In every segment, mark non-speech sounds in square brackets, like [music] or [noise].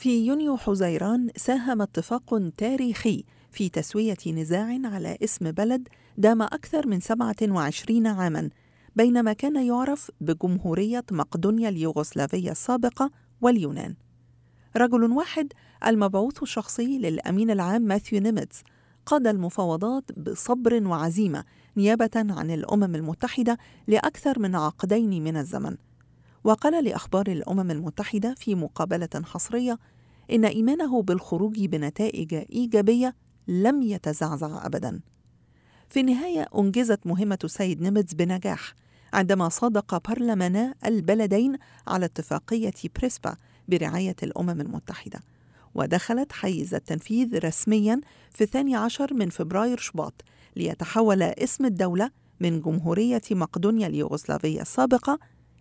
في يونيو حزيران ساهم اتفاق تاريخي في تسوية نزاع على اسم بلد دام أكثر من 27 عاماً بين ما كان يعرف بجمهورية مقدونيا اليوغوسلافية السابقة واليونان. رجل واحد المبعوث الشخصي للأمين العام ماثيو نيمتس قاد المفاوضات بصبر وعزيمة نيابة عن الأمم المتحدة لأكثر من عقدين من الزمن. وقال لأخبار الأمم المتحدة في مقابلة حصرية إن إيمانه بالخروج بنتائج إيجابية لم يتزعزع أبداً. في النهاية أنجزت مهمة السيد نيمتز بنجاح عندما صادق برلمانا البلدين على اتفاقية بريسبا برعاية الأمم المتحدة ودخلت حيز التنفيذ رسميا في الثاني عشر من فبراير شباط ليتحول اسم الدولة من جمهورية مقدونيا اليوغوسلافية السابقة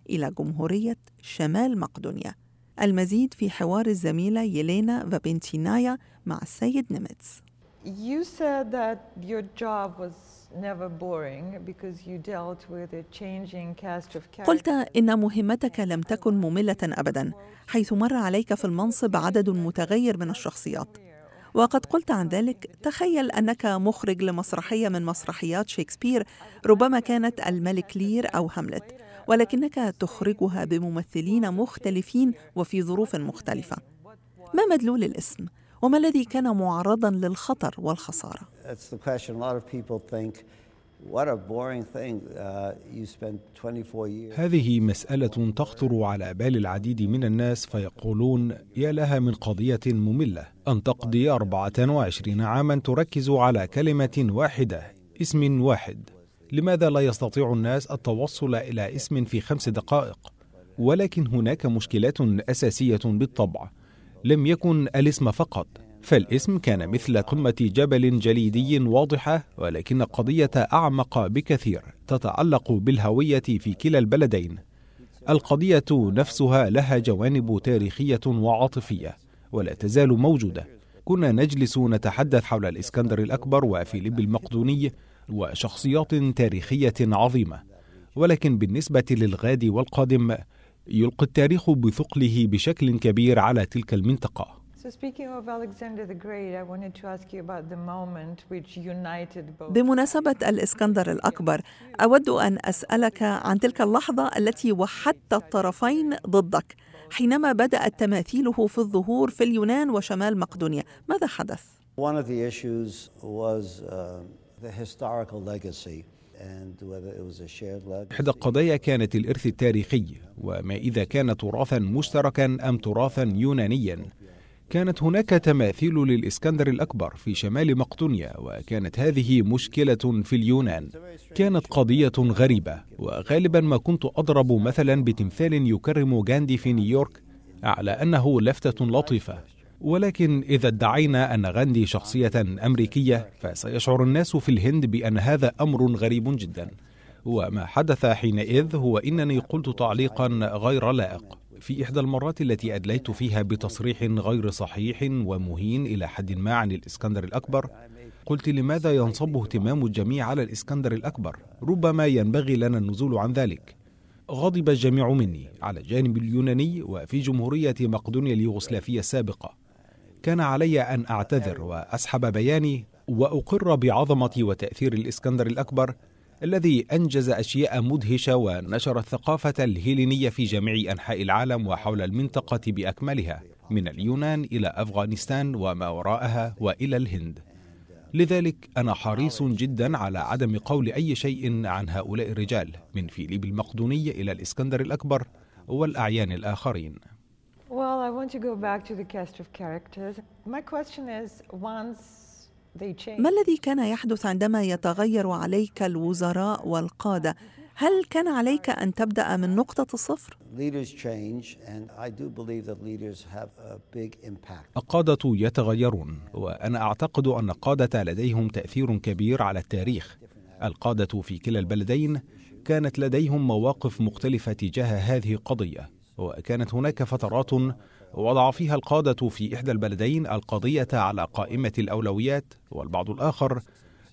إلى جمهورية شمال مقدونيا. المزيد في حوار الزميلة يلينا فابنتينايا مع السيد نيمتز You said that your job was never boring because you dealt with a changing cast of characters. قلت إن مهمتك لم تكن مملة أبدا حيث مر عليك في المنصب عدد متغير من الشخصيات. وقد قلت عن ذلك تخيل أنك مخرج لمسرحية من مسرحيات شكسبير ربما كانت الملك لير أو هاملت. ولكنك تخرجها بممثلين مختلفين وفي ظروف مختلفة ما مدلول الاسم؟ وما الذي كان معرضا للخطر thing. Uh, you spent 24 years. هذه مسألة تخطر على بال العديد من الناس فيقولون يا لها من قضية مملة أن تقضي 24 عاما تركز على كلمة واحدة اسم واحد لماذا لا يستطيع الناس التوصل إلى اسم في خمس دقائق؟ ولكن هناك مشكلات أساسية بالطبع لم يكن الاسم فقط فالاسم كان مثل قمة جبل جليدي واضحة ولكن قضية أعمق بكثير تتعلق بالهوية في كلا البلدين. القضية نفسها لها جوانب تاريخية وعاطفية ولا تزال موجودة. كنا نجلس نتحدث حول الإسكندر الأكبر وفيليب المقدوني وشخصيات تاريخية عظيمة. ولكن بالنسبة للغاد والقادم يلقي التاريخ بثقله بشكل كبير على تلك both. بمناسبة الإسكندر الأكبر أود أن أسألك عن تلك اللحظة التي وحدت الطرفين ضدك حينما بدأت تماثيله في الظهور في اليونان وشمال مقدونيا ماذا حدث؟ One of the issues was uh, إحدى القضايا كانت الإرث التاريخي وما إذا كان تراثا مشتركا أم تراثا يونانيا. كانت هناك تماثيل للإسكندر الأكبر في شمال مقدونيا وكانت هذه مشكلة في اليونان. كانت قضية غريبة وغالبا ما كنت أضرب مثلا بتمثال يكرم غاندي في نيويورك على أنه لفتة لطيفة. ولكن إذا ادعينا أن غاندي شخصية أمريكية فسيشعر الناس في الهند بأن هذا أمر غريب جدا. وما حدث حينئذ هو إنني قلت تعليقا غير لائق. في إحدى المرات التي أدليت فيها بتصريح غير صحيح ومهين إلى حد ما عن الإسكندر الأكبر قلت لماذا ينصب اهتمام الجميع على الإسكندر الأكبر؟ ربما ينبغي لنا النزول عن ذلك. غضب الجميع مني على الجانب اليوناني وفي جمهورية مقدونيا اليوغوسلافية السابقة. كان علي أن أعتذر وأسحب بياني وأقر بعظمة وتأثير الإسكندر الأكبر الذي أنجز أشياء مدهشة ونشر الثقافة الهيلينية في جميع أنحاء العالم وحول المنطقة بأكملها من اليونان إلى أفغانستان وما وراءها وإلى الهند. لذلك أنا حريص جدا على عدم قول أي شيء عن هؤلاء الرجال من فيليب المقدوني إلى الإسكندر الأكبر والأعيان الآخرين. Well, I want to go back to the cast of characters. My question is once they change. ما الذي كان يحدث عندما يتغير عليك الوزراء والقادة؟ هل كان عليك أن تبدأ من نقطة الصفر؟ القادة يتغيرون وأنا أعتقد أن القادة لديهم تأثير كبير على التاريخ القادة في كلا البلدين كانت لديهم مواقف مختلفة تجاه هذه القضية وكانت هناك فترات وضع فيها القادة في إحدى البلدين القضية على قائمة الأولويات والبعض الآخر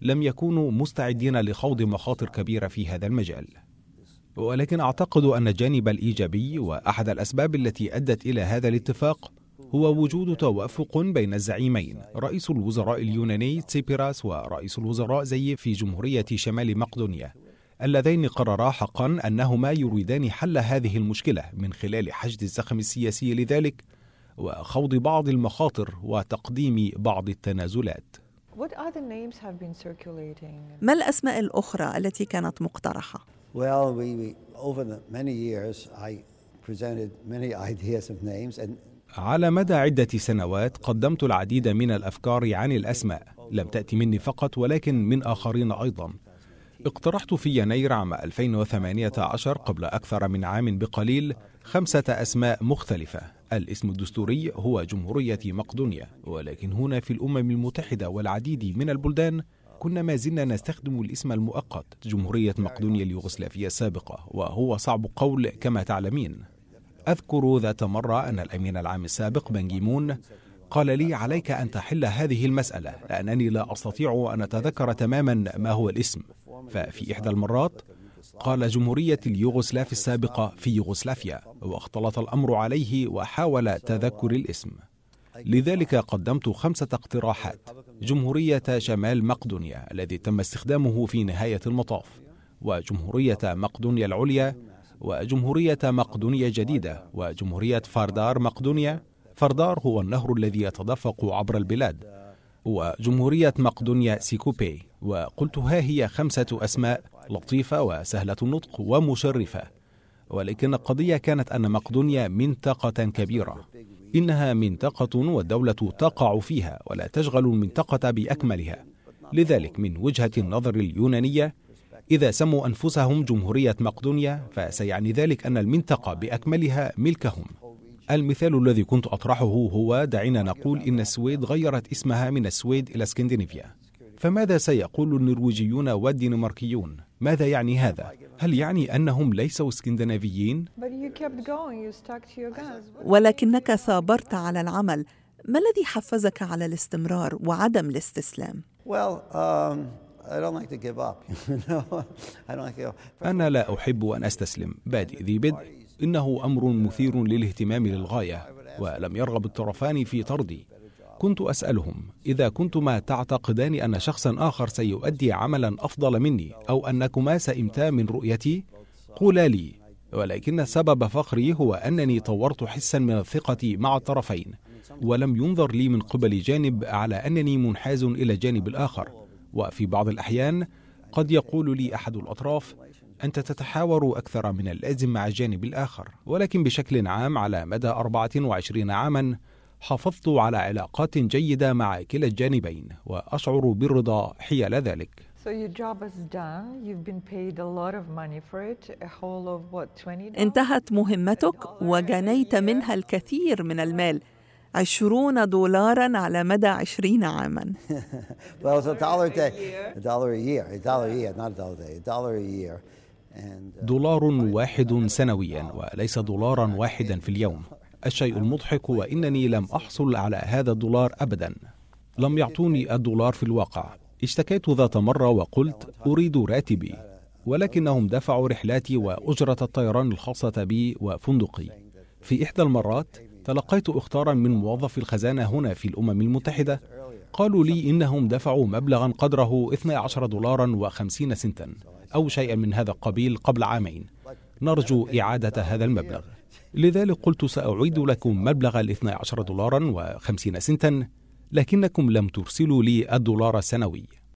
لم يكونوا مستعدين لخوض مخاطر كبيرة في هذا المجال. ولكن أعتقد أن الجانب الإيجابي وأحد الأسباب التي أدت إلى هذا الاتفاق هو وجود توافق بين الزعيمين رئيس الوزراء اليوناني تسيبيراس ورئيس الوزراء زيف في جمهورية شمال مقدونيا. اللذين قررا حقا أنهما يريدان حل هذه المشكلة من خلال حشد الزخم السياسي لذلك وخوض بعض المخاطر وتقديم بعض التنازلات? ما الأسماء الأخرى التي كانت مقترحة؟ Well, we, we, over the many years, I presented many [laughs] ideas of names, and على مدى عدة سنوات قدمت العديد من الأفكار عن الأسماء لم تأتي مني فقط ولكن من آخرين أيضا اقترحت في يناير عام 2018 قبل أكثر من عام بقليل خمسة أسماء مختلفة. الاسم الدستوري هو جمهورية مقدونيا ولكن هنا في الأمم المتحدة والعديد من البلدان كنا ما زلنا نستخدم الاسم المؤقت. جمهورية مقدونيا اليوغوسلافية السابقة وهو صعب قول كما تعلمين. أذكر ذات مرة أن الأمين العام السابق بنجيمون قال لي عليك أن تحل هذه المسألة لأنني لا أستطيع أن أتذكر تماما ما هو الاسم. ففي إحدى المرات قال جمهورية اليوغوسلاف السابقة في يوغوسلافيا واختلط الأمر عليه وحاول تذكر الاسم. لذلك قدمت خمسة اقتراحات. جمهورية شمال مقدونيا الذي تم استخدامه في نهاية المطاف وجمهورية مقدونيا العليا وجمهورية مقدونيا الجديدة وجمهورية فاردار مقدونيا فاردار هو النهر الذي يتدفق عبر البلاد. وجمهورية مقدونيا سيكوبي وقلت ها هي خمسة أسماء لطيفة وسهلة النطق ومشرفة. ولكن القضية كانت أن مقدونيا منطقة كبيرة. إنها منطقة والدولة تقع فيها ولا تشغل المنطقة بأكملها. لذلك من وجهة النظر اليونانية إذا سموا أنفسهم جمهورية مقدونيا فسيعني ذلك أن المنطقة بأكملها ملكهم. المثال الذي كنت أطرحه هو دعنا نقول إن السويد غيرت اسمها من السويد إلى اسكندنافيا فماذا سيقول النرويجيون والدنماركيون؟ ماذا يعني هذا؟ هل يعني أنهم ليسوا اسكندنافيين؟ ولكنك ثابرت على العمل ما الذي حفزك على الاستمرار وعدم الاستسلام؟ um. [laughs] أنا لا أحب أن أستسلم بادئ ذي بدء إنه أمر مثير للاهتمام للغاية ولم يرغب الطرفان في طردي. كنت أسألهم إذا كنتما تعتقدان أن شخصا آخر سيؤدي عملا أفضل مني أو أنكما سئمتا من رؤيتي؟ قولا لي ولكن سبب فخري هو أنني طورت حسا من الثقة مع الطرفين ولم ينظر لي من قبل جانب على أنني منحاز إلى الجانب الآخر. وفي بعض الأحيان قد يقول لي أحد الأطراف أنت تتحاور أكثر من اللازم مع الجانب الآخر ولكن بشكل عام على مدى 24 عاما حافظت على علاقات جيدة مع كلا الجانبين وأشعر بالرضا حيال ذلك So your job is done. You've been paid a lot of money for it, a whole of what, 20 dollars? انتهت مهمتك وجنيت منها الكثير من المال عشرون دولارا على مدى عشرين عاما [laughs] Well, it's a dollar a day, [laughs] a dollar a year, a dollar a year, not a dollar a day, a dollar a year. دولار واحد سنويا وليس دولارا واحدا في اليوم. الشيء المضحك هو انني لم أحصل على هذا الدولار ابدا. لم يعطوني الدولار في الواقع. اشتكيت ذات مرة وقلت أريد راتبي ولكنهم دفعوا رحلاتي وأجرة الطيران الخاصة بي وفندقي. في إحدى المرات تلقيت اختارا من موظف الخزانة هنا في الأمم المتحدة. قالوا لي إنهم دفعوا مبلغا قدره 12 دولارا و50 سنتا. أو شيئا من هذا القبيل قبل عامين. نرجو إعادة هذا المبلغ. لذلك قلت سأعيد لكم مبلغ ال 12 دولارا و50 سنتا لكنكم لم ترسلوا لي الدولار السنوي